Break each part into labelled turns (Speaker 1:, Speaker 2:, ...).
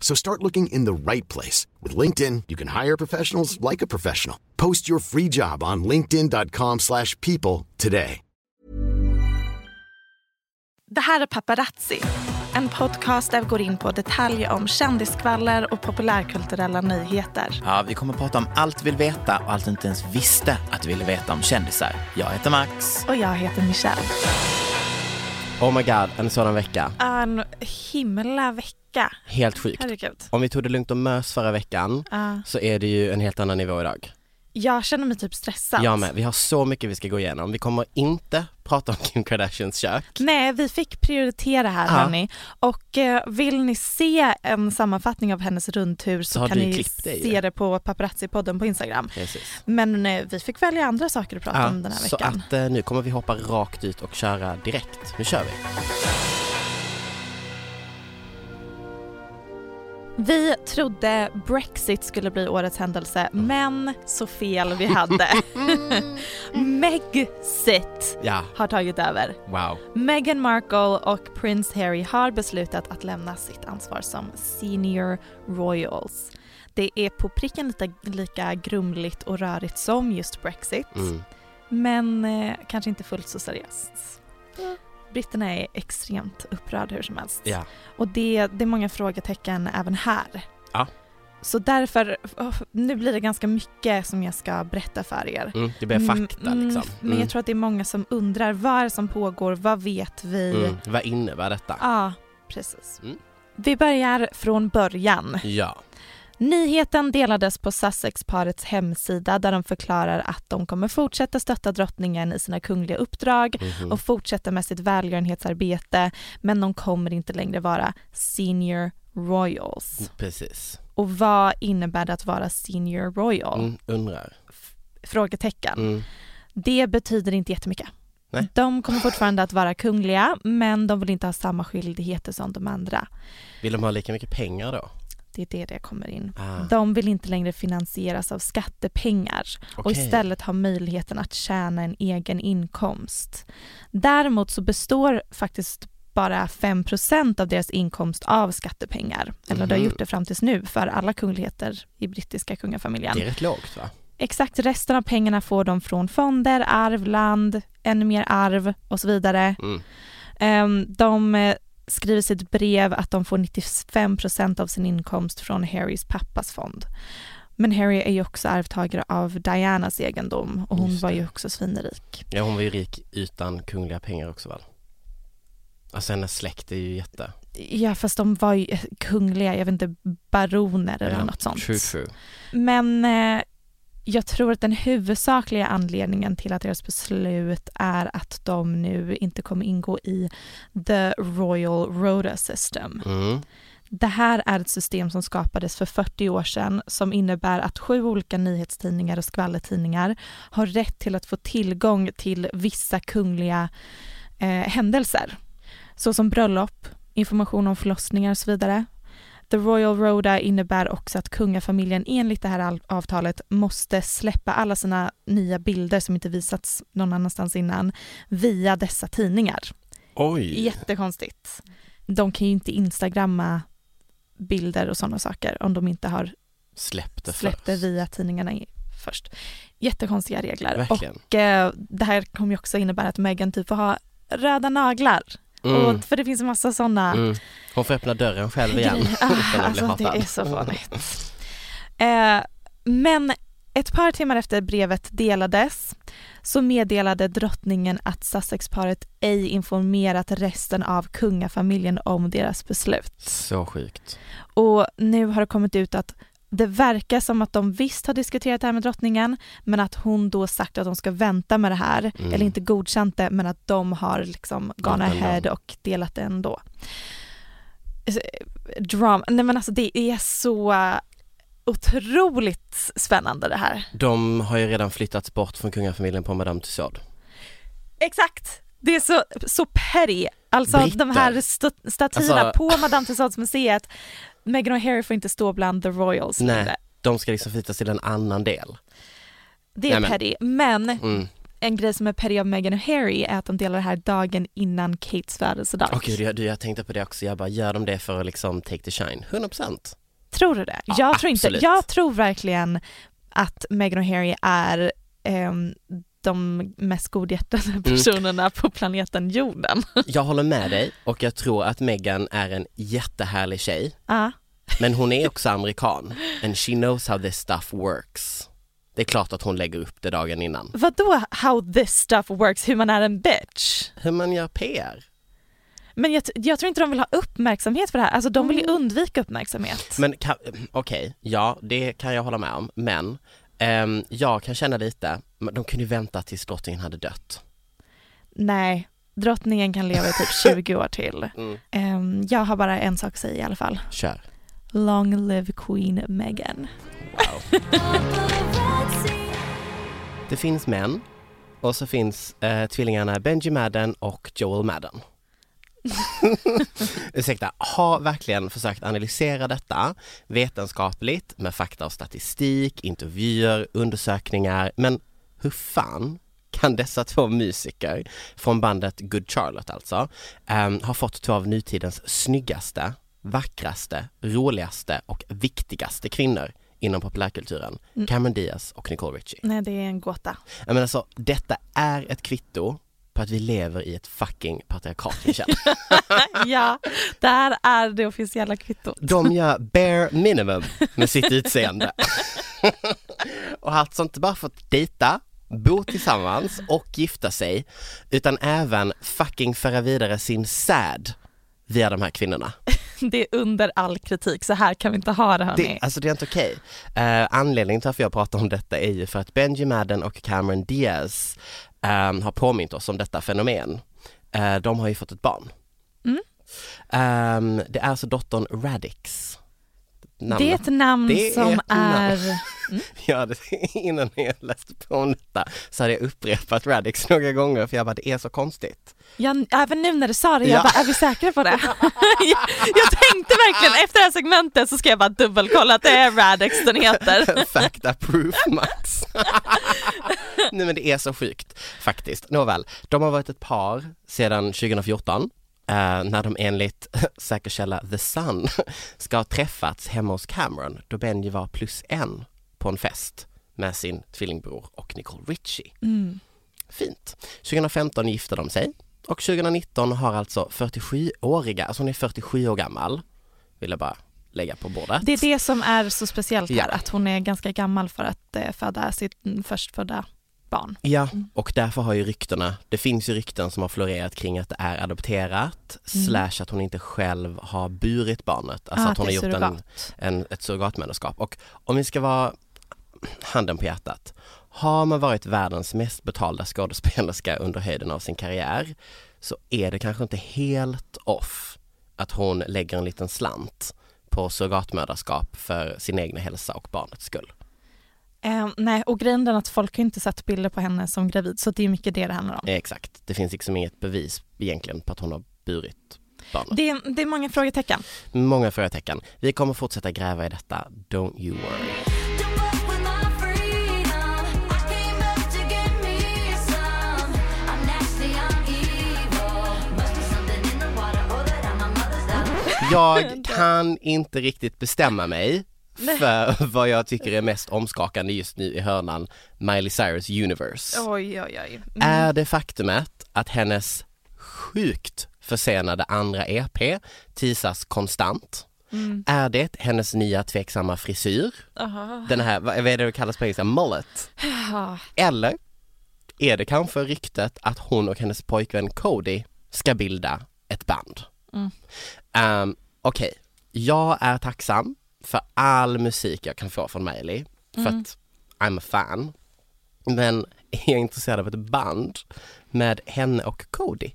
Speaker 1: So start looking in the right place. With LinkedIn, you can hire professionals like a professional. Post your free job on linkedin.com slash people today.
Speaker 2: Det här är Paparazzi, en podcast där vi går in på detaljer om kändiskvaller och populärkulturella nyheter.
Speaker 3: Ja, vi kommer att prata om allt vi vill veta och allt du inte ens visste att du ville veta om kändisar. Jag heter Max.
Speaker 2: Och jag heter Michelle.
Speaker 4: Oh my god, en sådan vecka.
Speaker 2: En himla vecka.
Speaker 4: Helt sjukt.
Speaker 2: Herregud.
Speaker 4: Om vi tog det lugnt och mös förra veckan
Speaker 2: Ja.
Speaker 4: så är det ju en helt annan nivå idag.
Speaker 2: Jag känner mig typ stressad.
Speaker 4: Jag med. Vi har så mycket vi ska gå igenom. Vi kommer inte prata om Kim Kardashians kök.
Speaker 2: Nej, vi fick prioritera här
Speaker 4: Ja.
Speaker 2: hörni. Och eh, vill ni se en sammanfattning av hennes rundtur så,
Speaker 4: Så
Speaker 2: kan ni
Speaker 4: det ju.
Speaker 2: se det på paparazzi-podden på Instagram.
Speaker 4: Precis.
Speaker 2: Men eh, vi fick välja andra saker att prata om den här
Speaker 4: så
Speaker 2: veckan.
Speaker 4: att eh, nu kommer vi hoppa rakt ut och köra direkt. Nu kör vi.
Speaker 2: Vi trodde Brexit skulle bli årets händelse, men så fel vi hade. Megxit
Speaker 4: Ja,
Speaker 2: har tagit över.
Speaker 4: wow.
Speaker 2: Meghan Markle och Prince Harry har beslutat att lämna sitt ansvar som senior royals. Det är på pricken lite, lika grumligt och rörigt som just Brexit,
Speaker 4: Mm.
Speaker 2: men eh, kanske inte fullt så seriöst. Britterna är extremt upprörda hur som helst.
Speaker 4: Ja.
Speaker 2: Och det, det är många frågetecken även här.
Speaker 4: Ja.
Speaker 2: Så därför, oh, nu blir det ganska mycket som jag ska berätta för er.
Speaker 4: Mm, det blir fakta
Speaker 2: Mm,
Speaker 4: liksom.
Speaker 2: Men jag tror att det är många som undrar vad är det som pågår, vad vet vi?
Speaker 4: mm. Vad innebär detta?
Speaker 2: Ja, precis.
Speaker 4: Mm.
Speaker 2: Vi börjar från början.
Speaker 4: Ja.
Speaker 2: Nyheten delades på Sussex-parets hemsida där de förklarar att de kommer fortsätta stötta drottningen i sina kungliga uppdrag
Speaker 4: Mhm.
Speaker 2: och fortsätta med sitt välgörenhetsarbete men de kommer inte längre vara senior royals.
Speaker 4: Precis.
Speaker 2: Och vad innebär det att vara senior royal?
Speaker 4: Mm, undrar.
Speaker 2: Frågetecken.
Speaker 4: Mm.
Speaker 2: Det betyder inte jättemycket.
Speaker 4: Nej.
Speaker 2: De kommer fortfarande att vara kungliga men de vill inte ha samma skyldigheter som de andra.
Speaker 4: Vill de ha lika mycket pengar då?
Speaker 2: Det är det det kommer in.
Speaker 4: Ah.
Speaker 2: De vill inte längre finansieras av skattepengar och
Speaker 4: Okej.
Speaker 2: istället ha möjligheten att tjäna en egen inkomst. Däremot så består faktiskt bara 5% av deras inkomst av skattepengar. Eller det har
Speaker 4: Mhm.
Speaker 2: gjort det fram tills nu för alla kungligheter i brittiska kungafamiljen.
Speaker 4: Det är rätt lågt va?
Speaker 2: Exakt resten av pengarna får de från fonder, arv, land, ännu mer arv och så vidare.
Speaker 4: Mm.
Speaker 2: Ehm, De eh, skriver i sitt brev att de får 95% av sin inkomst från Harrys pappas fond. Men Harry är ju också arvtagare av Dianas egendom och hon var ju också svinrik.
Speaker 4: Ja hon var ju rik utan kungliga pengar också väl? Alltså hennes släkt är ju jätte...
Speaker 2: Ja fast de var ju kungliga, jag vet inte, baroner eller
Speaker 4: ja,
Speaker 2: något sånt.
Speaker 4: True true.
Speaker 2: Men eh, jag tror att den huvudsakliga anledningen till att deras beslut är att de nu inte kommer ingå i the Royal Rota System.
Speaker 4: Mm.
Speaker 2: Det här är ett system som skapades för 40 år sedan som innebär att sju olika nyhetstidningar och skvallertidningar har rätt till att få tillgång till vissa kungliga eh, händelser. Såsom bröllop, information om förlossningar och så vidare. The Royal Rhoda innebär också att kungafamiljen enligt det här al- avtalet måste släppa alla sina nya bilder som inte visats någon annanstans innan via dessa tidningar.
Speaker 4: Oj.
Speaker 2: Jättekonstigt. De kan ju inte instagramma bilder och sådana saker om de inte har
Speaker 4: Släpp det
Speaker 2: släppt det via tidningarna i- först. Jättekonstiga regler.
Speaker 4: Verkligen.
Speaker 2: Och eh, det här kommer ju också innebära att Meghan typ får ha röda naglar.
Speaker 4: Mm.
Speaker 2: Och, för det finns en massa sådana
Speaker 4: Mm. Hon får öppna dörren själv igen
Speaker 2: alltså, det är så farligt. Eh, men ett par timmar efter brevet delades så meddelade drottningen att Sussexparet ej informerat resten av kungafamiljen om deras beslut.
Speaker 4: Så sjukt.
Speaker 2: Och nu har det kommit ut att det verkar som att de visst har diskuterat det här med drottningen men att hon då sagt att de ska vänta med det här,
Speaker 4: Mm.
Speaker 2: eller inte godkänt det men att de har liksom gone ahead och delat det ändå. Så, Drama, nej men alltså det är så uh, otroligt spännande det här.
Speaker 4: De har ju redan flyttats bort från kungafamiljen på Madame Tussauds.
Speaker 2: Exakt! Det är så, så petty. Alltså
Speaker 4: Britter.
Speaker 2: de här st- statyerna
Speaker 4: Alltså-
Speaker 2: på Madame Tussauds museet, Meghan och Harry får inte stå bland the royals
Speaker 4: Nej.
Speaker 2: längre.
Speaker 4: De ska liksom flyttas till en annan del.
Speaker 2: Det är
Speaker 4: Nej, men-
Speaker 2: petty, men
Speaker 4: Mm.
Speaker 2: en grej som är petty av Meghan och Harry är att de delar det här dagen innan Kates födelsedag.
Speaker 4: Och gud, jag, du, jag tänkte på det också, jag bara, gör de det för att liksom take the shine? 100%.
Speaker 2: Tror du det?
Speaker 4: Ja,
Speaker 2: jag, tror inte,
Speaker 4: absolut.
Speaker 2: jag tror verkligen att Meghan och Harry är ehm, de mest godhjärtade
Speaker 4: Mm.
Speaker 2: personerna på planeten jorden.
Speaker 4: Jag håller med dig och jag tror att Meghan är en jättehärlig tjej.
Speaker 2: Ja.
Speaker 4: Men hon är också amerikan and she knows how this stuff works. Det är klart att hon lägger upp det dagen innan.
Speaker 2: Vadå how this stuff works, hur man är en bitch?
Speaker 4: Hur man gör PR.
Speaker 2: Men jag, jag tror inte de vill ha uppmärksamhet för det här, alltså de vill ju undvika uppmärksamhet.
Speaker 4: Men okej, ja det kan jag hålla med om. Men ehm, jag kan känna lite, men de kunde ju vänta tills drottningen hade dött.
Speaker 2: Nej, drottningen kan leva i typ 20 år till.
Speaker 4: Mm.
Speaker 2: Ehm, jag har bara en sak att säga i alla fall.
Speaker 4: Kör.
Speaker 2: Long live Queen Meghan.
Speaker 4: Wow. Det finns män och så finns eh, tvillingarna Benji Madden och Joel Madden. Ursäkta, har verkligen försökt analysera detta vetenskapligt med fakta och statistik, intervjuer, undersökningar. Men hur fan kan dessa två musiker från bandet Good Charlotte alltså ehm, ha fått två av nutidens snyggaste, vackraste, roligaste och viktigaste kvinnor inom populärkulturen.
Speaker 2: Mm.
Speaker 4: Cameron Diaz och Nicole Richie.
Speaker 2: Nej, det är en gåta.
Speaker 4: Jag menar detta är ett kvitto på att vi lever i ett fucking patriarkat Michelle.
Speaker 2: ja, där är det officiella kvittot.
Speaker 4: De gör bare minimum med sitt utseende. och har alltså inte bara fått dejta, bo tillsammans och gifta sig, utan även fucking föra vidare sin säd via de här kvinnorna.
Speaker 2: Det är under all kritik, så här kan vi inte ha det hörni.
Speaker 4: Det, alltså det är inte okej. Eh, anledningen till varför jag pratar om detta är ju för att Benji Madden och Cameron Diaz ehm, har påmint oss om detta fenomen. Eh, de har ju fått ett barn.
Speaker 2: Mm.
Speaker 4: Ehm, det är alltså dottern Radix. Namnet.
Speaker 2: det är ett namn
Speaker 4: är
Speaker 2: som
Speaker 4: ett namn.
Speaker 2: är...
Speaker 4: Ja, det, innan jag läste på om detta så hade jag upprepat Radix några gånger för jag bara, det är så konstigt.
Speaker 2: Jag, även nu när du sa det,
Speaker 4: Ja.
Speaker 2: jag bara, är vi säkra på det? jag, jag tänkte verkligen, efter det här segmentet så ska jag bara dubbelkolla att det är Radix den heter.
Speaker 4: Facta proof Max. Nej men det är så sjukt faktiskt. Nåväl, de har varit ett par sedan 2014 eh, när de enligt säker källa The Sun ska ha träffats hemma hos Cameron då Benji var plus en på en fest med sin tvillingbror och Nicole Richie.
Speaker 2: Mm.
Speaker 4: Fint. 2015 gifte de sig och 2019 har alltså 47-åriga, alltså hon är 47 år gammal, vill jag bara lägga på bordet.
Speaker 2: Det är det som är så speciellt här,
Speaker 4: Ja.
Speaker 2: att hon är ganska gammal för att eh, föda sitt mm, förstfödda barn.
Speaker 4: Ja, och därför har ju ryktena, det finns ju rykten som har florerat kring att det är adopterat
Speaker 2: Mm.
Speaker 4: slash att hon inte själv har burit barnet, alltså
Speaker 2: Ah,
Speaker 4: att hon har gjort en, en, ett surrogatmödraskap. Och om vi ska vara handen på hjärtat, har man varit världens mest betalda skådespelerska under höjden av sin karriär så är det kanske inte helt off att hon lägger en liten slant på surrogatmödraskap för sin egna hälsa och barnets skull.
Speaker 2: Eh, nej, och grejen är att folk har inte sett bilder på henne som gravid, så det är mycket det det handlar om.
Speaker 4: Exakt, det finns liksom inget bevis egentligen på att hon har burit toppen.
Speaker 2: Det, är, det är många frågetecken.
Speaker 4: Många frågetecken. Vi kommer fortsätta gräva i detta, don't you worry. Jag kan inte riktigt bestämma mig för vad jag tycker är mest omskakande just nu i hörnan Miley Cyrus Universe.
Speaker 2: Oj, oj, oj. Mm.
Speaker 4: Är det faktumet att hennes sjukt försenade andra EP teasas konstant?
Speaker 2: Mm.
Speaker 4: Är det hennes nya tveksamma frisyr?
Speaker 2: Aha.
Speaker 4: Den här, vad är det det kallas på engelska, mullet?
Speaker 2: Ja.
Speaker 4: Eller är det kanske ryktet att hon och hennes pojkvän Cody ska bilda ett band?
Speaker 2: Mm.
Speaker 4: Um, Okej, jag är tacksam för all musik jag kan få från Miley, för
Speaker 2: Mm.
Speaker 4: att I'm a fan. Men är jag intresserad av ett band med henne och Cody?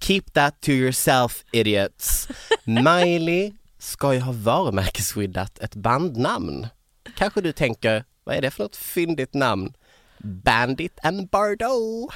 Speaker 4: Keep that to yourself idiots. Miley ska ju ha varumärkesskyddat ett bandnamn. Kanske du tänker, vad är det för något fyndigt namn? Bandit and Bardot.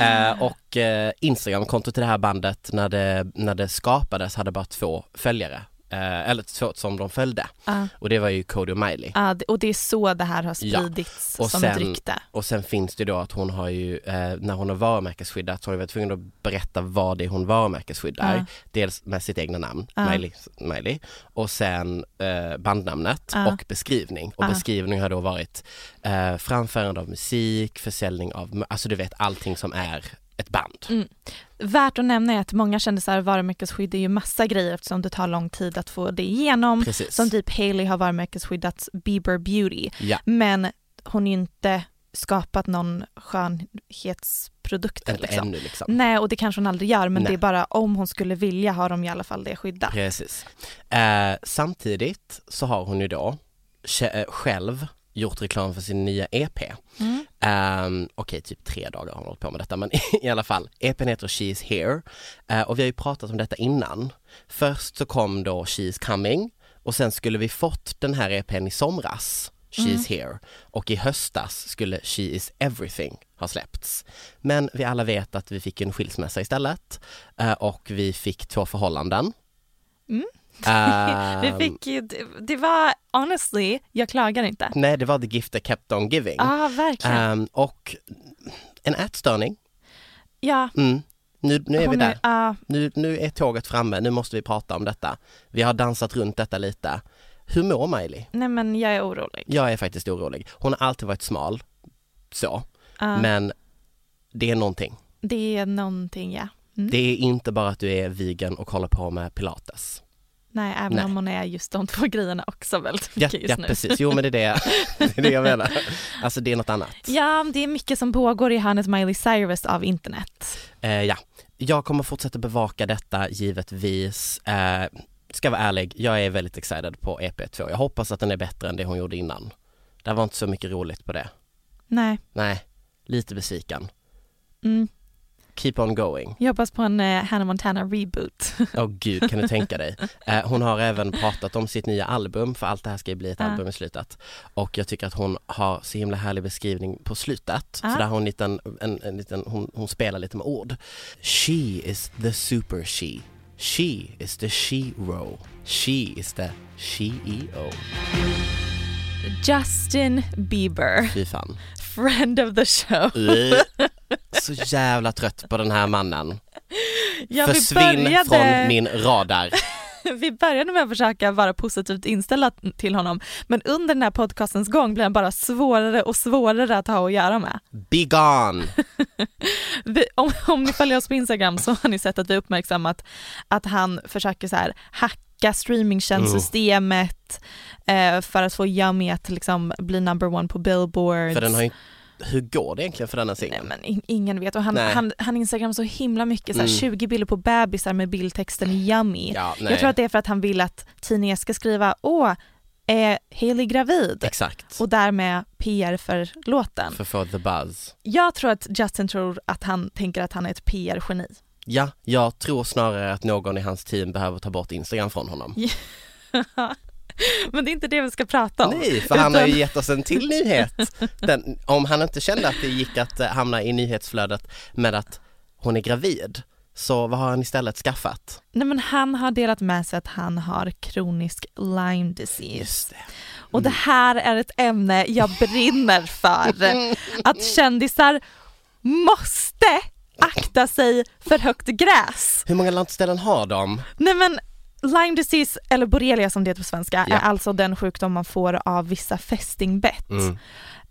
Speaker 4: eh, och eh, Instagramkontot till det här bandet när det, när det skapades hade bara två följare. Eh, eller två som de följde.
Speaker 2: Ja.
Speaker 4: Och det var ju Cody och Miley.
Speaker 2: Ja, det- och det är så det här har
Speaker 4: Ja.
Speaker 2: spridits
Speaker 4: Och
Speaker 2: som ett
Speaker 4: sen-
Speaker 2: rykte.
Speaker 4: Och sen finns det då att hon har ju, eh, när hon har varumärkesskyddat så har hon varit tvungen att berätta vad det är hon varumärkesskyddar.
Speaker 2: Ja.
Speaker 4: Dels med sitt egna namn,
Speaker 2: Ja.
Speaker 4: Miley, Miley, och sen eh, bandnamnet
Speaker 2: Ja.
Speaker 4: och beskrivning. Och
Speaker 2: Ja.
Speaker 4: beskrivning har då varit eh, framförande av musik, försäljning av, alltså du vet allting som är ett band.
Speaker 2: Mm. Värt att nämna är att många kändisar varumärkesskyddar ju massa grejer eftersom det tar lång tid att få det igenom.
Speaker 4: Precis.
Speaker 2: Som typ Hailey har varumärkesskyddat Bieber Beauty.
Speaker 4: Ja,
Speaker 2: Men hon har ju inte skapat någon skönhetsprodukt.
Speaker 4: inte
Speaker 2: Liksom.
Speaker 4: ännu liksom.
Speaker 2: Nej, och det kanske hon aldrig gör, men
Speaker 4: Nej.
Speaker 2: det är bara om hon skulle vilja har de i alla fall det skyddat.
Speaker 4: Precis. Eh, samtidigt så har hon ju då eh, själv gjort reklam för sin nya EP.
Speaker 2: Mm.
Speaker 4: Um, Okej, typ tre dagar har hon hållit på med detta men i alla fall, EPn heter She's Here Eh, och vi har ju pratat om detta innan. Först så kom då She's Coming och sen skulle vi fått den här EPn i somras, She's Here och i höstas skulle She Is Everything ha släppts. Men vi alla vet att vi fick en skilsmässa istället eh, och vi fick två förhållanden.
Speaker 2: Mm.
Speaker 4: Ehm,
Speaker 2: Vi fick ju, det, var honestly, jag klagar inte.
Speaker 4: Nej, det var The Gift That Kept On Giving.
Speaker 2: Ja, ah, verkligen.
Speaker 4: Ehm, och en ätstörning.
Speaker 2: ja,
Speaker 4: Mm. Nu, nu är vi
Speaker 2: hon
Speaker 4: där.
Speaker 2: ja,
Speaker 4: Nu, nu är tåget framme, nu måste vi prata om detta. Vi har dansat runt detta lite. Hur mår Miley?
Speaker 2: nej men jag är orolig.
Speaker 4: Jag är faktiskt orolig. Hon har alltid varit smal, så,
Speaker 2: Ja,
Speaker 4: men det är någonting.
Speaker 2: Det är någonting ja. Mm.
Speaker 4: Det är inte bara att du är vegan och håller på med pilates.
Speaker 2: Nej, även
Speaker 4: Nej.
Speaker 2: om hon är just de två grejerna också väldigt
Speaker 4: Ja,
Speaker 2: mycket just
Speaker 4: ja
Speaker 2: nu.
Speaker 4: precis. Jo men det är det, det är det jag menar. Alltså det är något annat.
Speaker 2: Ja, det är mycket som pågår i hörnet Miley Cyrus av internet.
Speaker 4: Eh, ja, jag kommer fortsätta bevaka detta givetvis. Eh, ska vara ärlig, jag är väldigt excited på EP2. Jag hoppas att den är bättre än det hon gjorde innan. Det var inte så mycket roligt på det.
Speaker 2: Nej,
Speaker 4: Nej, lite besviken.
Speaker 2: mm.
Speaker 4: Keep on going.
Speaker 2: jag hoppas på en eh, Hannah Montana reboot.
Speaker 4: Åh gud, kan du tänka dig? Eh, hon har även pratat om sitt nya album, för allt det här ska ju bli ett
Speaker 2: Ja.
Speaker 4: album i slutet. Och jag tycker att hon har så himla härlig beskrivning på slutet.
Speaker 2: Ja.
Speaker 4: För där har hon, en liten, en, en liten, hon, hon spelar lite med ord. She is the super she. She is the she-ro. She is the she-e-o.
Speaker 2: Justin Bieber,
Speaker 4: Fy fan.
Speaker 2: friend of the show.
Speaker 4: Så jävla trött på den här mannen.
Speaker 2: Ja, vi,
Speaker 4: Försvinn
Speaker 2: började,
Speaker 4: från min radar.
Speaker 2: vi började med att försöka vara positivt inställda till honom men under den här podcastens gång blev han bara svårare och svårare att ha att göra med.
Speaker 4: Be gone!
Speaker 2: Vi, om, om ni följer oss på Instagram så har ni sett att vi uppmärksammat att han försöker så här hacka streamingtjänstsystemet eh, för att få Yummy att liksom bli number one på billboards.
Speaker 4: För den har hur går det egentligen för denna
Speaker 2: Nej
Speaker 4: singeln?
Speaker 2: men in, ingen vet och han,
Speaker 4: Nej.
Speaker 2: han, han instagram så himla mycket, så här,
Speaker 4: Mm.
Speaker 2: 20 bilder på bebisar med bildtexten Yummy.
Speaker 4: Ja, nej.
Speaker 2: Jag tror att det är för att han vill att tidningar ska skriva åh, är Hailey gravid?
Speaker 4: Exakt.
Speaker 2: Och därmed PR för låten.
Speaker 4: För få the buzz.
Speaker 2: Jag tror att Justin tror att han tänker att han är ett PR-geni.
Speaker 4: Ja, jag tror snarare att någon i hans team behöver ta bort Instagram från honom.
Speaker 2: Men det är inte det vi ska prata om.
Speaker 4: Nej, för han har ju gett oss en till nyhet. Den, om han inte kände att det gick att eh, hamna i nyhetsflödet med att hon är gravid Så vad har han istället skaffat?
Speaker 2: Nej men han har delat med sig att han har kronisk Lyme disease.
Speaker 4: det.
Speaker 2: Och det här är ett ämne jag brinner för. Att kändisar måste akta sig för högt gräs.
Speaker 4: Hur många landställen har de?
Speaker 2: Nej men Lyme disease, eller borrelia som det heter på svenska,
Speaker 4: Ja.
Speaker 2: är alltså den sjukdom man får av vissa fästingbett.
Speaker 4: Mm.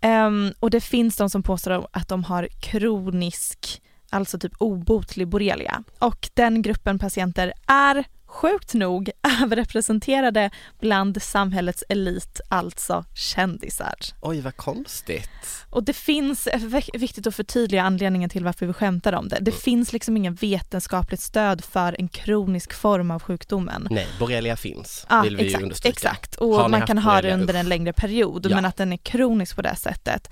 Speaker 2: Ehm, och det finns de som påstår att de har kronisk, alltså typ obotlig borrelia. Och den gruppen patienter är sjukt nog överrepresenterade bland samhällets elit, alltså kändisar.
Speaker 4: Oj vad konstigt.
Speaker 2: Och det finns, viktigt att förtydliga anledningen till varför vi skämtar om det. Det finns liksom ingen vetenskapligt stöd för en kronisk form av sjukdomen.
Speaker 4: Nej, borrelia finns,
Speaker 2: Ja,
Speaker 4: vill vi
Speaker 2: exakt,
Speaker 4: understryka.
Speaker 2: exakt. Och man kan ha det under en längre period
Speaker 4: Ja.
Speaker 2: men att den är kronisk på det sättet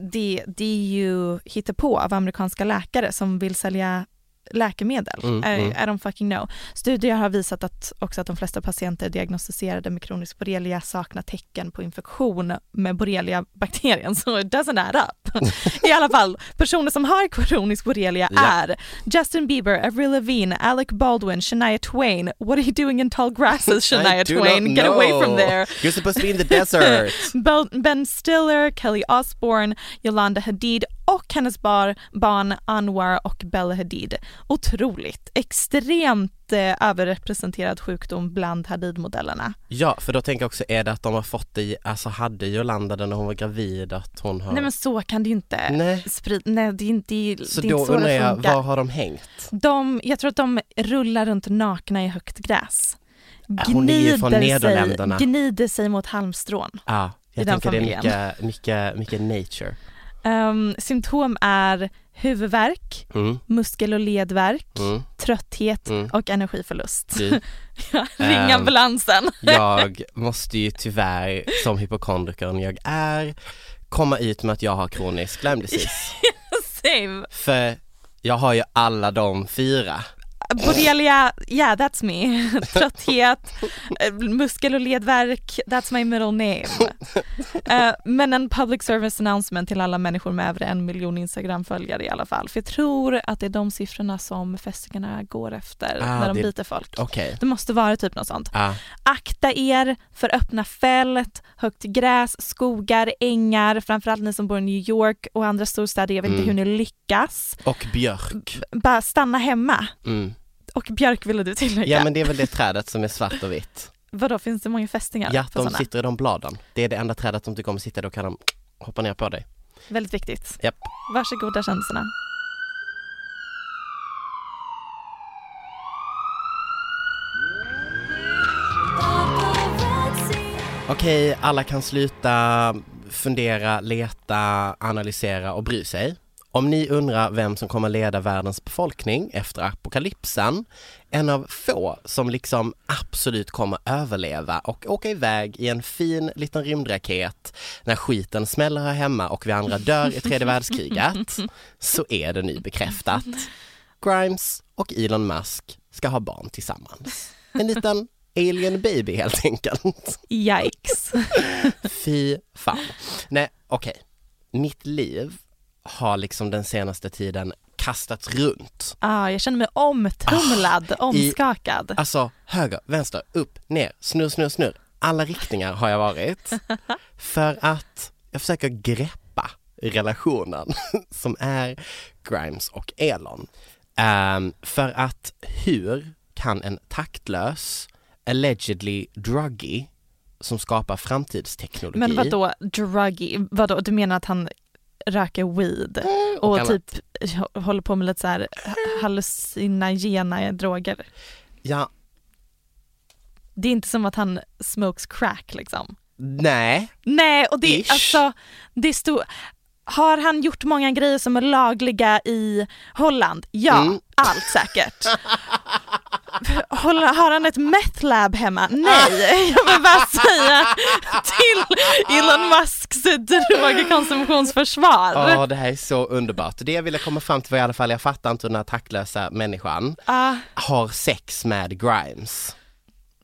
Speaker 2: det, det är ju hittepå av amerikanska läkare som vill sälja läkemedel.
Speaker 4: Mm,
Speaker 2: I,
Speaker 4: mm.
Speaker 2: I don't fucking know. Studier har visat att också att de flesta patienter diagnostiserade med kronisk borrelia saknar tecken på infektion med borrelia-bakterien, så it doesn't add up. I alla fall, personer som har kronisk borrelia
Speaker 4: Ja.
Speaker 2: är Justin Bieber, Avril Lavigne, Alec Baldwin, Shania Twain. What are you doing in tall grasses, Shania Twain? Get away from there.
Speaker 4: You're supposed to be in the desert.
Speaker 2: Ben Stiller, Kelly Osbourne, Yolanda Hadid och hennes bar, barn Anwar och Bella Hadid. Otroligt, extremt eh, överrepresenterad sjukdom bland Hadid-modellerna.
Speaker 4: ja, för då tänker jag också, är det att de har fått det alltså hade Jolanda det när hon var gravid att hon har...
Speaker 2: Nej men så kan det ju inte
Speaker 4: Nej.
Speaker 2: sprida, nej det är inte, det är
Speaker 4: så då
Speaker 2: så
Speaker 4: undrar
Speaker 2: det
Speaker 4: jag, var har de hängt?
Speaker 2: De, jag tror att de rullar runt nakna i högt gräs.
Speaker 4: Ja, hon är ju från
Speaker 2: Gnider
Speaker 4: Nederländerna.
Speaker 2: sig, gnider sig mot halmstrån.
Speaker 4: Ja, jag
Speaker 2: I den
Speaker 4: tänker det är
Speaker 2: familjen.
Speaker 4: mycket, mycket, mycket nature.
Speaker 2: Um, symptom är huvudvärk,
Speaker 4: Mm,
Speaker 2: muskel och ledvärk,
Speaker 4: mm,
Speaker 2: trötthet
Speaker 4: mm.
Speaker 2: och energiförlust.
Speaker 4: Du,
Speaker 2: Ring
Speaker 4: Ehm,
Speaker 2: ambulansen.
Speaker 4: jag måste ju tyvärr, som hypokondrikern jag är, komma ut med att jag har kronisk Lyme. För jag har ju alla de fyra.
Speaker 2: Borrelia, yeah that's me. Trötthet, eh, muskel och ledvärk, that's my middle name. Eh, men en public service announcement till alla människor med över en miljon Instagram-följare i alla fall. För jag tror att det är de siffrorna som fästingarna går efter
Speaker 4: Ah,
Speaker 2: när de
Speaker 4: det-
Speaker 2: biter folk.
Speaker 4: Okej.
Speaker 2: Det måste vara typ något sånt.
Speaker 4: Ja,
Speaker 2: Akta er för öppna fält, högt gräs, skogar, ängar, framförallt ni som bor i New York och andra storstäder, jag vet inte
Speaker 4: Mm.
Speaker 2: hur ni lyckas.
Speaker 4: och björk.
Speaker 2: Bara stanna hemma.
Speaker 4: Mm.
Speaker 2: Och björk ville du tillägga.
Speaker 4: Ja men det är väl det trädet som är svart och vitt.
Speaker 2: Vadå, finns det många fästingar
Speaker 4: Ja, de
Speaker 2: såna?
Speaker 4: sitter i de bladen. Det är det enda trädet som tycker om att sitta, då kan de hoppa ner på dig.
Speaker 2: Väldigt viktigt.
Speaker 4: Japp.
Speaker 2: Varsågoda kändisarna.
Speaker 4: Okej, alla kan sluta fundera, leta, analysera och bry sig. Om ni undrar vem som kommer leda världens befolkning efter apokalypsen, en av få som liksom absolut kommer överleva och åka iväg i en fin liten rymdraket när skiten smäller här hemma och vi andra dör i tredje världskriget, så är det nu bekräftat. Grimes och Elon Musk ska ha barn tillsammans. En liten alien baby helt enkelt.
Speaker 2: Yikes.
Speaker 4: Fy fan. Nej, okej. Mitt liv har liksom den senaste tiden kastats runt.
Speaker 2: Ah, jag känner mig omtumlad, omskakad.
Speaker 4: Alltså höger, vänster, upp, ner, snurr, snurr, snurr. Alla riktningar har jag varit. För att jag försöker greppa relationen som är Grimes och Elon. Ehm, för att hur kan en taktlös, allegedly druggy, som skapar framtidsteknologi
Speaker 2: Men vadå druggy? Vadå, du menar att han röker weed och,
Speaker 4: och annat.
Speaker 2: typ håller på med lite så här hallucinogena droger?
Speaker 4: Ja,
Speaker 2: Det är inte som att han smokes crack liksom.
Speaker 4: nej,
Speaker 2: Nej, och det
Speaker 4: Ish.
Speaker 2: alltså, det stod, har han gjort många grejer som är lagliga i Holland? Ja,
Speaker 4: Mm.
Speaker 2: allt säkert. Har han ett meth lab hemma? Nej, jag vill bara säga till Elon Musks drogkonsumtionsförsvar.
Speaker 4: Ja, det här är så underbart. Det jag ville komma fram till var i alla fall, jag fattar inte hur den här taktlösa människan
Speaker 2: Ah,
Speaker 4: har sex med Grimes.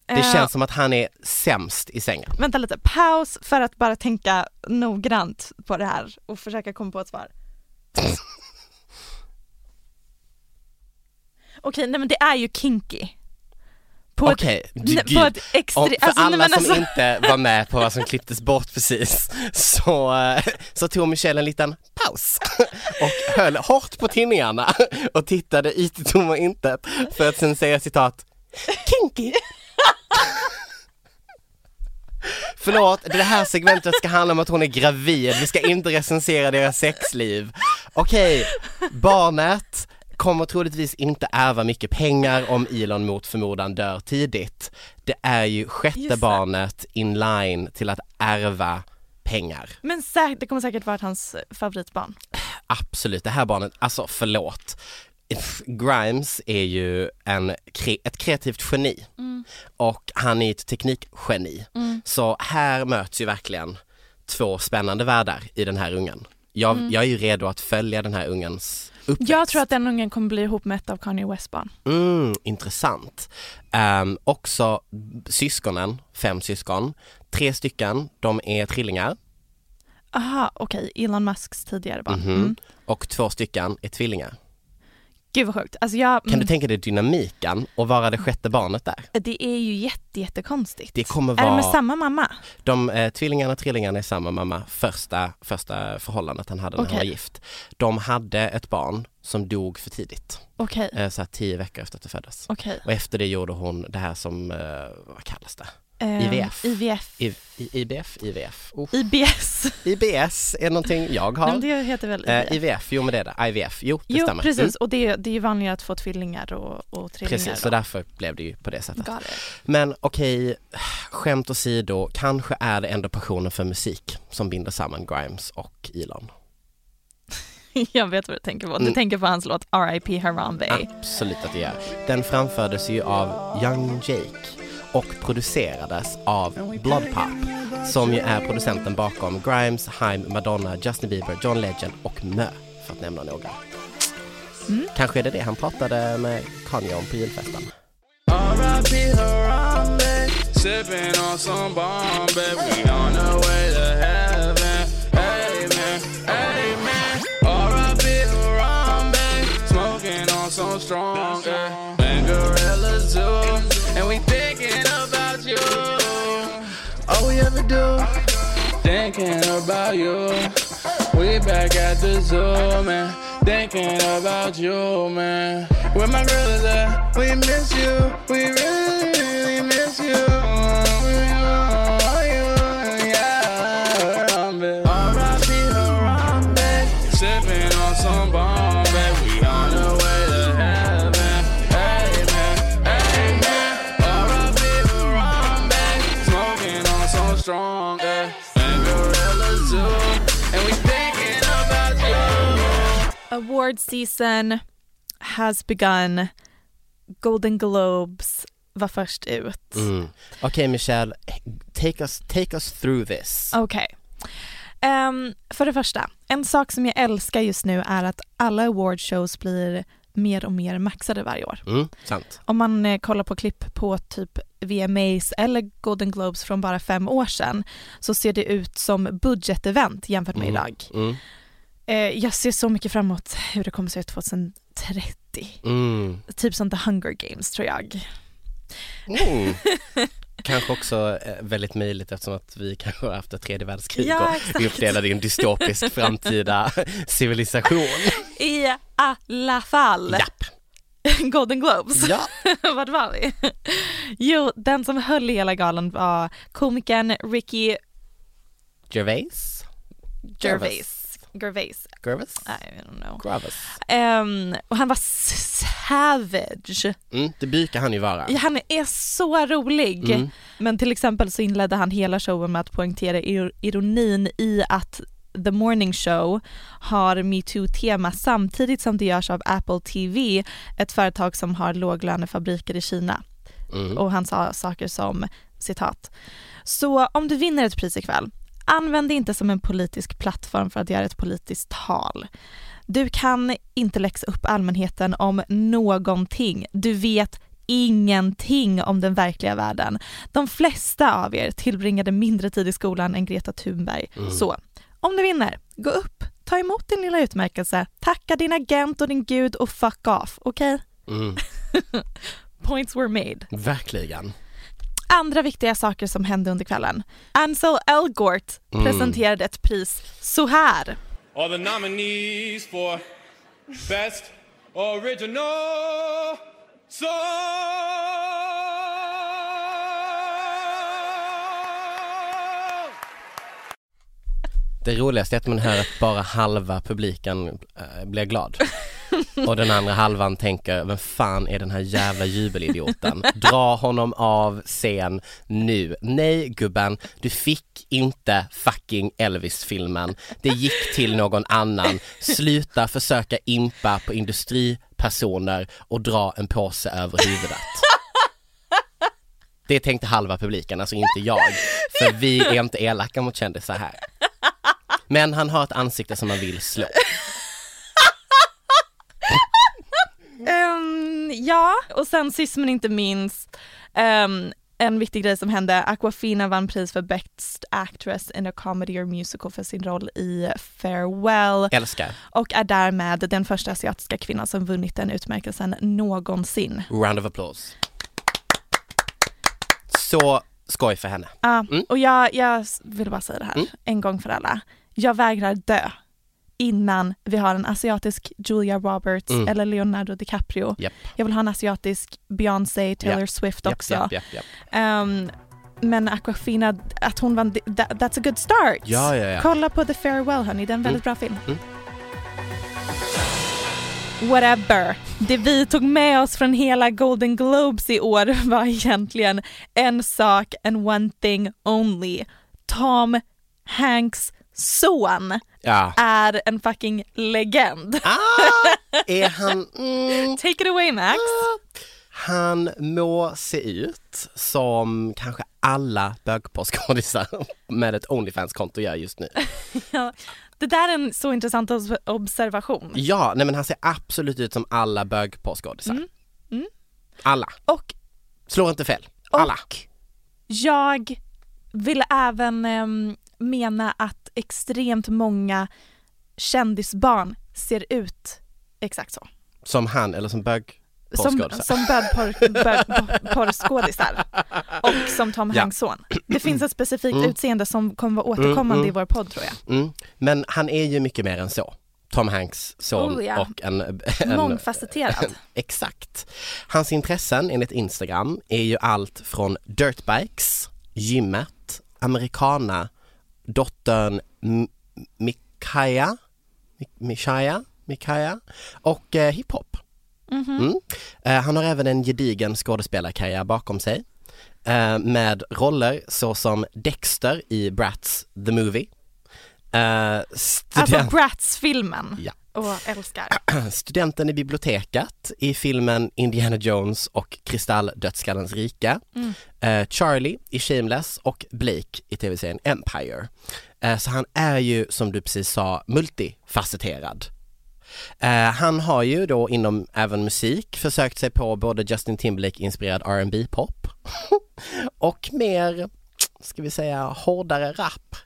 Speaker 4: Det
Speaker 2: eh,
Speaker 4: känns som att han är sämst i sängen.
Speaker 2: Vänta lite, paus för att bara tänka noggrant på det här och försöka komma på ett svar. Okej, nej men det är ju kinky. På
Speaker 4: Okej,
Speaker 2: ett, på ett extre...
Speaker 4: Och för
Speaker 2: alltså,
Speaker 4: alla
Speaker 2: men
Speaker 4: som
Speaker 2: alltså,
Speaker 4: inte var med på vad som klipptes bort precis så, så tog Michelle en liten paus och höll hårt på tinningarna och tittade ut i tomma intet för att sen säga citat Kinky! Förlåt, det här segmentet ska handla om att hon är gravid, vi ska inte recensera deras sexliv. Okej, barnet kommer troligtvis inte ärva mycket pengar om Elon mot förmodan dör tidigt. Det är ju sjätte barnet in line till att ärva pengar.
Speaker 2: Men det kommer säkert vara hans favoritbarn.
Speaker 4: Absolut, det här barnet, alltså förlåt. Grimes är ju en, ett kreativt geni och han är ett teknikgeni. Så här möts ju verkligen två spännande världar i den här ungen. Jag, jag är ju redo att följa den här ungens uppväxt.
Speaker 2: Jag tror att den ungen kommer bli ihop med ett av Kanye West barn.
Speaker 4: Mm, intressant. Um, också syskonen, fem syskon, tre stycken, de är trillingar
Speaker 2: Aha, okej, Elon Musks tidigare barn.
Speaker 4: Mhm.
Speaker 2: Mm.
Speaker 4: och två stycken är tvillingar.
Speaker 2: Gud vad sjukt. Alltså jag,
Speaker 4: Kan
Speaker 2: mm,
Speaker 4: du tänka dig dynamiken och vara det sjätte barnet där?
Speaker 2: det är ju jätte, jättekonstigt.
Speaker 4: Det kommer
Speaker 2: Är det
Speaker 4: vara,
Speaker 2: med samma mamma?
Speaker 4: de eh, tvillingarna och trillingarna är samma mamma, första, första förhållandet han hade när han
Speaker 2: Okej.
Speaker 4: var gift. De hade ett barn som dog för tidigt,
Speaker 2: Okej,
Speaker 4: eh, så här tio veckor efter att det föddes.
Speaker 2: okej.
Speaker 4: Och efter det gjorde hon det här som, eh, vad kallas det?
Speaker 2: Ehm,
Speaker 4: IVF.
Speaker 2: IVF.
Speaker 4: I, IBF? IVF? Oh.
Speaker 2: IBS.
Speaker 4: IBS är någonting jag
Speaker 2: Nej,
Speaker 4: har.
Speaker 2: men det heter väl
Speaker 4: Eh,
Speaker 2: IVF?
Speaker 4: IVF, jo men det är det. IVF, jo det
Speaker 2: jo,
Speaker 4: stämmer.
Speaker 2: precis.
Speaker 4: Mm.
Speaker 2: Och det, det är ju vanligare att få tvillingar och, och trillingar.
Speaker 4: Precis, så därför blev det ju på det sättet. Men okej, skämt åsido, kanske är det ändå passionen för musik som binder samman Grimes och Elon.
Speaker 2: Jag vet vad du tänker på. Du
Speaker 4: Mm.
Speaker 2: tänker på hans låt R.I.P. Harambe.
Speaker 4: Absolut att det gör. Den framfördes ju av Young Jake och producerades av Blood Pop som ju är producenten bakom Grimes, Haim, Madonna, Justin Bieber, John Legend och Mö för att nämna några.
Speaker 2: Mm.
Speaker 4: Kanske är det det han pratade med Kanye om på julfesten.
Speaker 5: R.I.P. All we ever do, thinking about you. We back at the zoo, man. Thinking about you, man. Where my girl is at? We miss you. We really, really miss you.
Speaker 2: Award season has begun. Golden Globes var först ut.
Speaker 4: Mm. Okej Michelle, take us, take us through this.
Speaker 2: Okej. Ehm, för det första, en sak som jag älskar just nu är att alla awardshows blir mer och mer maxade varje år.
Speaker 4: Mm, sant.
Speaker 2: Om man eh, kollar på klipp på typ VMAs eller Golden Globes från bara fem år sedan så ser det ut som budgetevent jämfört med
Speaker 4: Mm.
Speaker 2: idag.
Speaker 4: Mm.
Speaker 2: Eh, jag ser så mycket fram emot hur det kommer se ut 2030.
Speaker 4: Mm.
Speaker 2: Typ som The Hunger Games tror jag.
Speaker 4: Mm. Kanske också eh, väldigt möjligt eftersom att vi kanske har haft ett tredje världskrig
Speaker 2: Ja,
Speaker 4: och vi uppdelade i en dystopisk framtida civilisation.
Speaker 2: I alla fall.
Speaker 4: Japp.
Speaker 2: Golden Globes.
Speaker 4: Ja.
Speaker 2: Vart var vi? Jo, den som höll i hela galan var komikern Ricky
Speaker 4: Gervais?
Speaker 2: Gervais. Gervais.
Speaker 4: Gervais?
Speaker 2: I don't know.
Speaker 4: Gravis.
Speaker 2: Ehm, och han var savage.
Speaker 4: Mm, det brukar han ju vara.
Speaker 2: Han är så rolig.
Speaker 4: Mm.
Speaker 2: Men till exempel så inledde han hela showen med att poängtera ir- ironin i att The Morning Show har metoo-tema samtidigt som det görs av Apple TV, ett företag som har låglönefabriker i Kina.
Speaker 4: Mm.
Speaker 2: Och han sa saker som citat. Så om du vinner ett pris ikväll, använd det inte som en politisk plattform för att göra ett politiskt tal. Du kan inte läxa upp allmänheten om någonting. Du vet ingenting om den verkliga världen. De flesta av er tillbringade mindre tid i skolan än Greta Thunberg. Så, om du vinner, gå upp, ta emot din lilla utmärkelse, tacka din agent och din gud och fuck off, okej?
Speaker 4: Mm,
Speaker 2: Points were made.
Speaker 4: verkligen.
Speaker 2: Andra viktiga saker som hände under kvällen. Ansel Elgort
Speaker 4: Mm.
Speaker 2: presenterade ett pris så här.
Speaker 5: Are the nominees for Best Original Song?
Speaker 4: Det roligaste är att man hör att bara halva publiken äh, blir glad. Och den andra halvan tänker, vem fan är den här jävla jubelidioten? Dra honom av scen nu. Nej gubben, du fick inte fucking Elvis-filmen. Det gick till någon annan. Sluta försöka impa på industripersoner och dra en påse över huvudet. Det tänkte halva publiken, alltså inte jag. För vi är inte elaka mot kändisar här. Men han har ett ansikte som man vill slå.
Speaker 2: Ja, och sen sist men inte minst ehm, en viktig grej som hände, Aquafina vann pris för Best Actress in a Comedy or Musical för sin roll i Farewell
Speaker 4: Älskar.
Speaker 2: och är därmed den första asiatiska kvinnan som vunnit den utmärkelsen någonsin.
Speaker 4: Round of applause. Så skoj för henne.
Speaker 2: Ja,
Speaker 4: Mm.
Speaker 2: och jag, jag vill bara säga det här
Speaker 4: Mm.
Speaker 2: en gång för alla. Jag vägrar dö innan vi har en asiatisk Julia Roberts
Speaker 4: Mm.
Speaker 2: eller Leonardo DiCaprio.
Speaker 4: Japp.
Speaker 2: Jag vill ha en asiatisk Beyoncé, Taylor
Speaker 4: Ja.
Speaker 2: Swift också.
Speaker 4: japp, japp.
Speaker 2: Ehm, men Aquafina, att hon vann, that, that's a good start.
Speaker 4: Ja, ja, ja.
Speaker 2: Kolla på The Farewell hörni, det är en väldigt bra film.
Speaker 4: Mm.
Speaker 2: Whatever. Det vi tog med oss från hela Golden Globes i år var egentligen en sak and one thing only. Tom Hanks son
Speaker 4: Ja.
Speaker 2: är en fucking legend.
Speaker 4: Ah, är han... Mm,
Speaker 2: Take it away Max.
Speaker 4: han må se ut som kanske alla bögporrskådisar med ett Onlyfans-konto gör just nu.
Speaker 2: Ja, det där är en så intressant obs- observation.
Speaker 4: Ja, nej men han ser absolut ut som alla bögporrskådisar.
Speaker 2: Mm, mm.
Speaker 4: Alla.
Speaker 2: Och
Speaker 4: Slår inte fel. Alla.
Speaker 2: Och jag vill även ehm, mena att extremt många kändisbarn ser ut exakt så.
Speaker 4: Som han eller som bög
Speaker 2: Som, som bögporr- bögporrskådisar och som Tom
Speaker 4: Ja.
Speaker 2: Hanks son. Det finns ett specifikt
Speaker 4: Mm.
Speaker 2: utseende som kommer vara återkommande
Speaker 4: Mm, mm.
Speaker 2: i vår podd tror jag.
Speaker 4: Mm. Men han är ju mycket mer än så. Tom Hanks son
Speaker 2: Oh, ja.
Speaker 4: och en, en
Speaker 2: Mångfacetterad.
Speaker 4: Exakt. Hans intressen enligt Instagram är ju allt från dirtbikes, gymmet, americana, dottern M- Mikaja, Mi- Mishaya, Mikaja och eh, hiphop.
Speaker 2: Mhm.
Speaker 4: Mm. Eh, han har även en gedigen skådespelarkarriär bakom sig eh, med roller såsom Dexter i Bratz the Movie. Eh,
Speaker 2: Alltså Bratz-filmen.
Speaker 4: Ja.
Speaker 2: Och älskar.
Speaker 4: Studenten i biblioteket i filmen Indiana Jones och Kristalldödskallens rike.
Speaker 2: Mm.
Speaker 4: Eh, Charlie i Shameless och Blake i tv-serien Empire. Eh, så han är ju som du precis sa multifacetterad. Eh, han har ju då inom även musik försökt sig på både Justin Timberlake inspirerad R&B pop och mer, ska vi säga, hårdare rap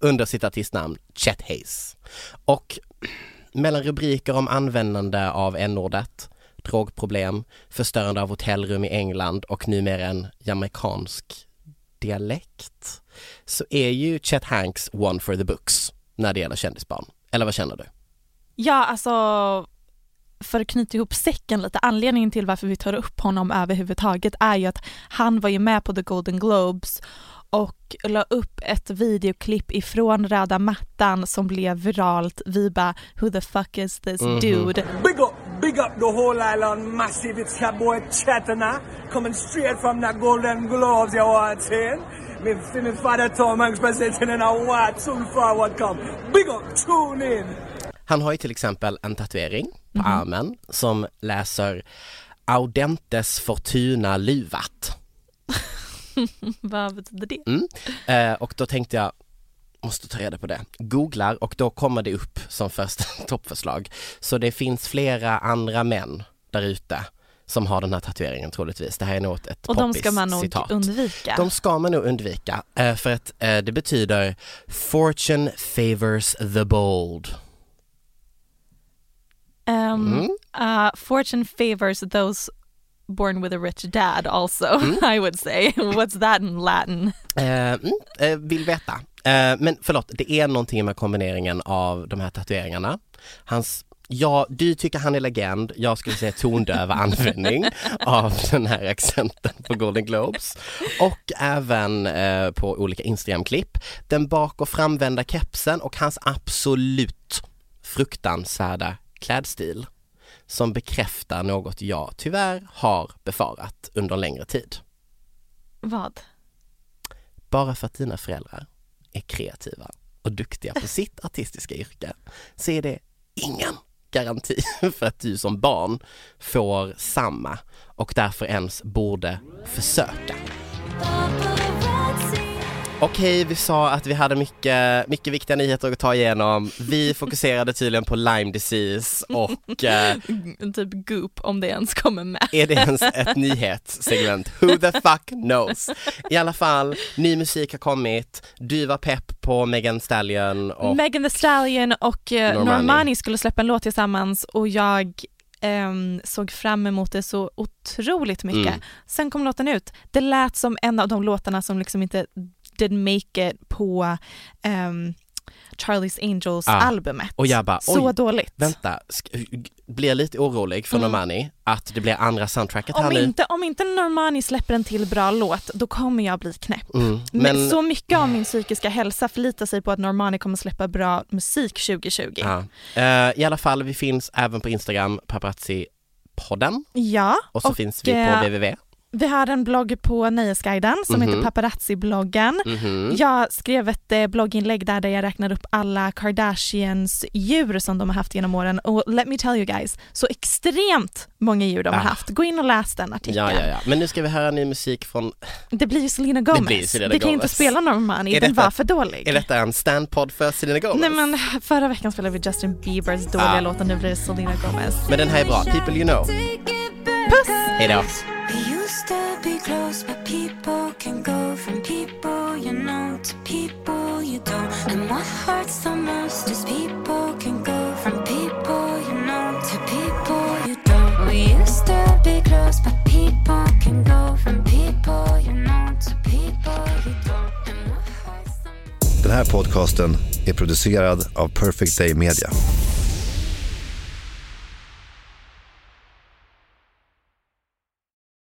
Speaker 4: under sitt artistnamn Chet Hayes. Och mellan rubriker om användande av n-ordet, drogproblem, förstörande av hotellrum i England och numera en jamaicansk dialekt så är ju Chet Hanks one for the books när det gäller kändisbarn. Eller vad känner du?
Speaker 2: Ja, alltså för att knyta ihop säcken lite, anledningen till varför vi tar upp honom överhuvudtaget är ju att han var ju med på The Golden Globes och la upp ett videoklipp ifrån röda mattan som blev viralt. Vi bara, who the fuck is this
Speaker 4: Mhm.
Speaker 2: dude?
Speaker 6: Big up, big up the whole island massive. It's your boy Chatana coming straight from the Golden Globes, you want saying? Me, me father Tom Hanks presenting in a what soon forward come. Big up, tune in.
Speaker 4: Han har ju till exempel en tatuering på
Speaker 2: Mhm.
Speaker 4: armen som läser Audentes Fortuna Luvat.
Speaker 2: Vad betyder det?
Speaker 4: Mm. Eh, och då tänkte jag, måste ta reda på det. Googlar och då kommer det upp som första toppförslag. Så det finns flera andra män där ute som har den här tatueringen troligtvis. Det här är nog ett, ett
Speaker 2: Och de ska man nog
Speaker 4: poppis-citat.
Speaker 2: undvika.
Speaker 4: De ska man nog undvika eh, för att eh, det betyder Fortune favors the bold.
Speaker 2: Ehm,
Speaker 4: Mm.
Speaker 2: Uh, fortune favors those born with a rich dad also, I would say. What's that in Latin?
Speaker 4: Eh, mm, eh, vill veta. Eh, men förlåt, det är någonting med kombineringen av de här tatueringarna. Hans Ja, du tycker han är legend. Jag skulle säga tondöva användning av den här accenten på Golden Globes. Och även eh, på olika Instagram-klipp. Den bak och framvända kepsen och hans absolut fruktansvärda klädstil. Som bekräftar något jag tyvärr har befarat under en längre tid.
Speaker 2: Vad?
Speaker 4: Bara för att dina föräldrar är kreativa och duktiga på sitt artistiska yrke så är det ingen garanti för att du som barn får samma och därför ens borde försöka. Okej, vi sa att vi hade mycket, mycket viktiga nyheter att ta igenom. Vi fokuserade tydligen på Lyme disease och eh,
Speaker 2: Typ Goop om det ens kommer med.
Speaker 4: är det ens ett nyhetssegment? Who the fuck knows? I alla fall, ny musik har kommit. Du var pepp på Megan Stallion och
Speaker 2: Megan Thee Stallion och eh,
Speaker 4: Normani.
Speaker 2: Normani. skulle släppa en låt tillsammans och jag ehm, såg fram emot det så otroligt mycket.
Speaker 4: Mm.
Speaker 2: Sen kom låten ut. Det lät som en av de låtarna som liksom inte did make it på ehm, Charlie's Angels
Speaker 4: Ah.
Speaker 2: albumet.
Speaker 4: Och jag bara,
Speaker 2: så dåligt.
Speaker 4: vänta, blir lite orolig för
Speaker 2: Mm.
Speaker 4: Normani att det blir andra soundtracket här
Speaker 2: Om
Speaker 4: nu.
Speaker 2: inte, om inte Normani släpper en till bra låt, då kommer jag bli knäpp.
Speaker 4: Mm.
Speaker 2: Men,
Speaker 4: Men,
Speaker 2: så mycket av min psykiska hälsa förlitar sig på att Normani kommer släppa bra musik 2020.
Speaker 4: ja. Eh, I alla fall, vi finns även på Instagram, paparazzi-podden
Speaker 2: Ja,
Speaker 4: och så
Speaker 2: och,
Speaker 4: finns vi
Speaker 2: eh,
Speaker 4: på www.
Speaker 2: Vi har en blogg på Nöjesguiden som
Speaker 4: Mhm.
Speaker 2: heter Paparazzi-bloggen.
Speaker 4: Mhm.
Speaker 2: Jag skrev ett eh, blogginlägg där, där jag räknar upp alla Kardashians djur som de har haft genom åren och let me tell you guys, så extremt många djur de har
Speaker 4: Ah.
Speaker 2: haft. Gå in och läs den artikeln.
Speaker 4: Ja, ja, ja. Men nu ska vi höra ny musik från,
Speaker 2: Det blir ju Selena Gomez.
Speaker 4: blir Selena
Speaker 2: vi kan ju inte spela Normani,
Speaker 4: Är
Speaker 2: den
Speaker 4: detta-
Speaker 2: var för dålig.
Speaker 4: är detta en standpodd för Selena Gomez?
Speaker 2: Nej men förra veckan spelade vi Justin Biebers dåliga
Speaker 4: Ah.
Speaker 2: låt och nu blir det Selena Gomez.
Speaker 4: Men den här är bra, People You Know.
Speaker 2: Puss!
Speaker 4: Hej då.
Speaker 7: To be close, but people can go from people you know to people you don't. And what hurts the most is people can go from people you know to people you don't. We used to be close, but people can go from people you know to people you don't. And what hurts the most
Speaker 8: Den här podcasten är producerad av Perfect Day Media.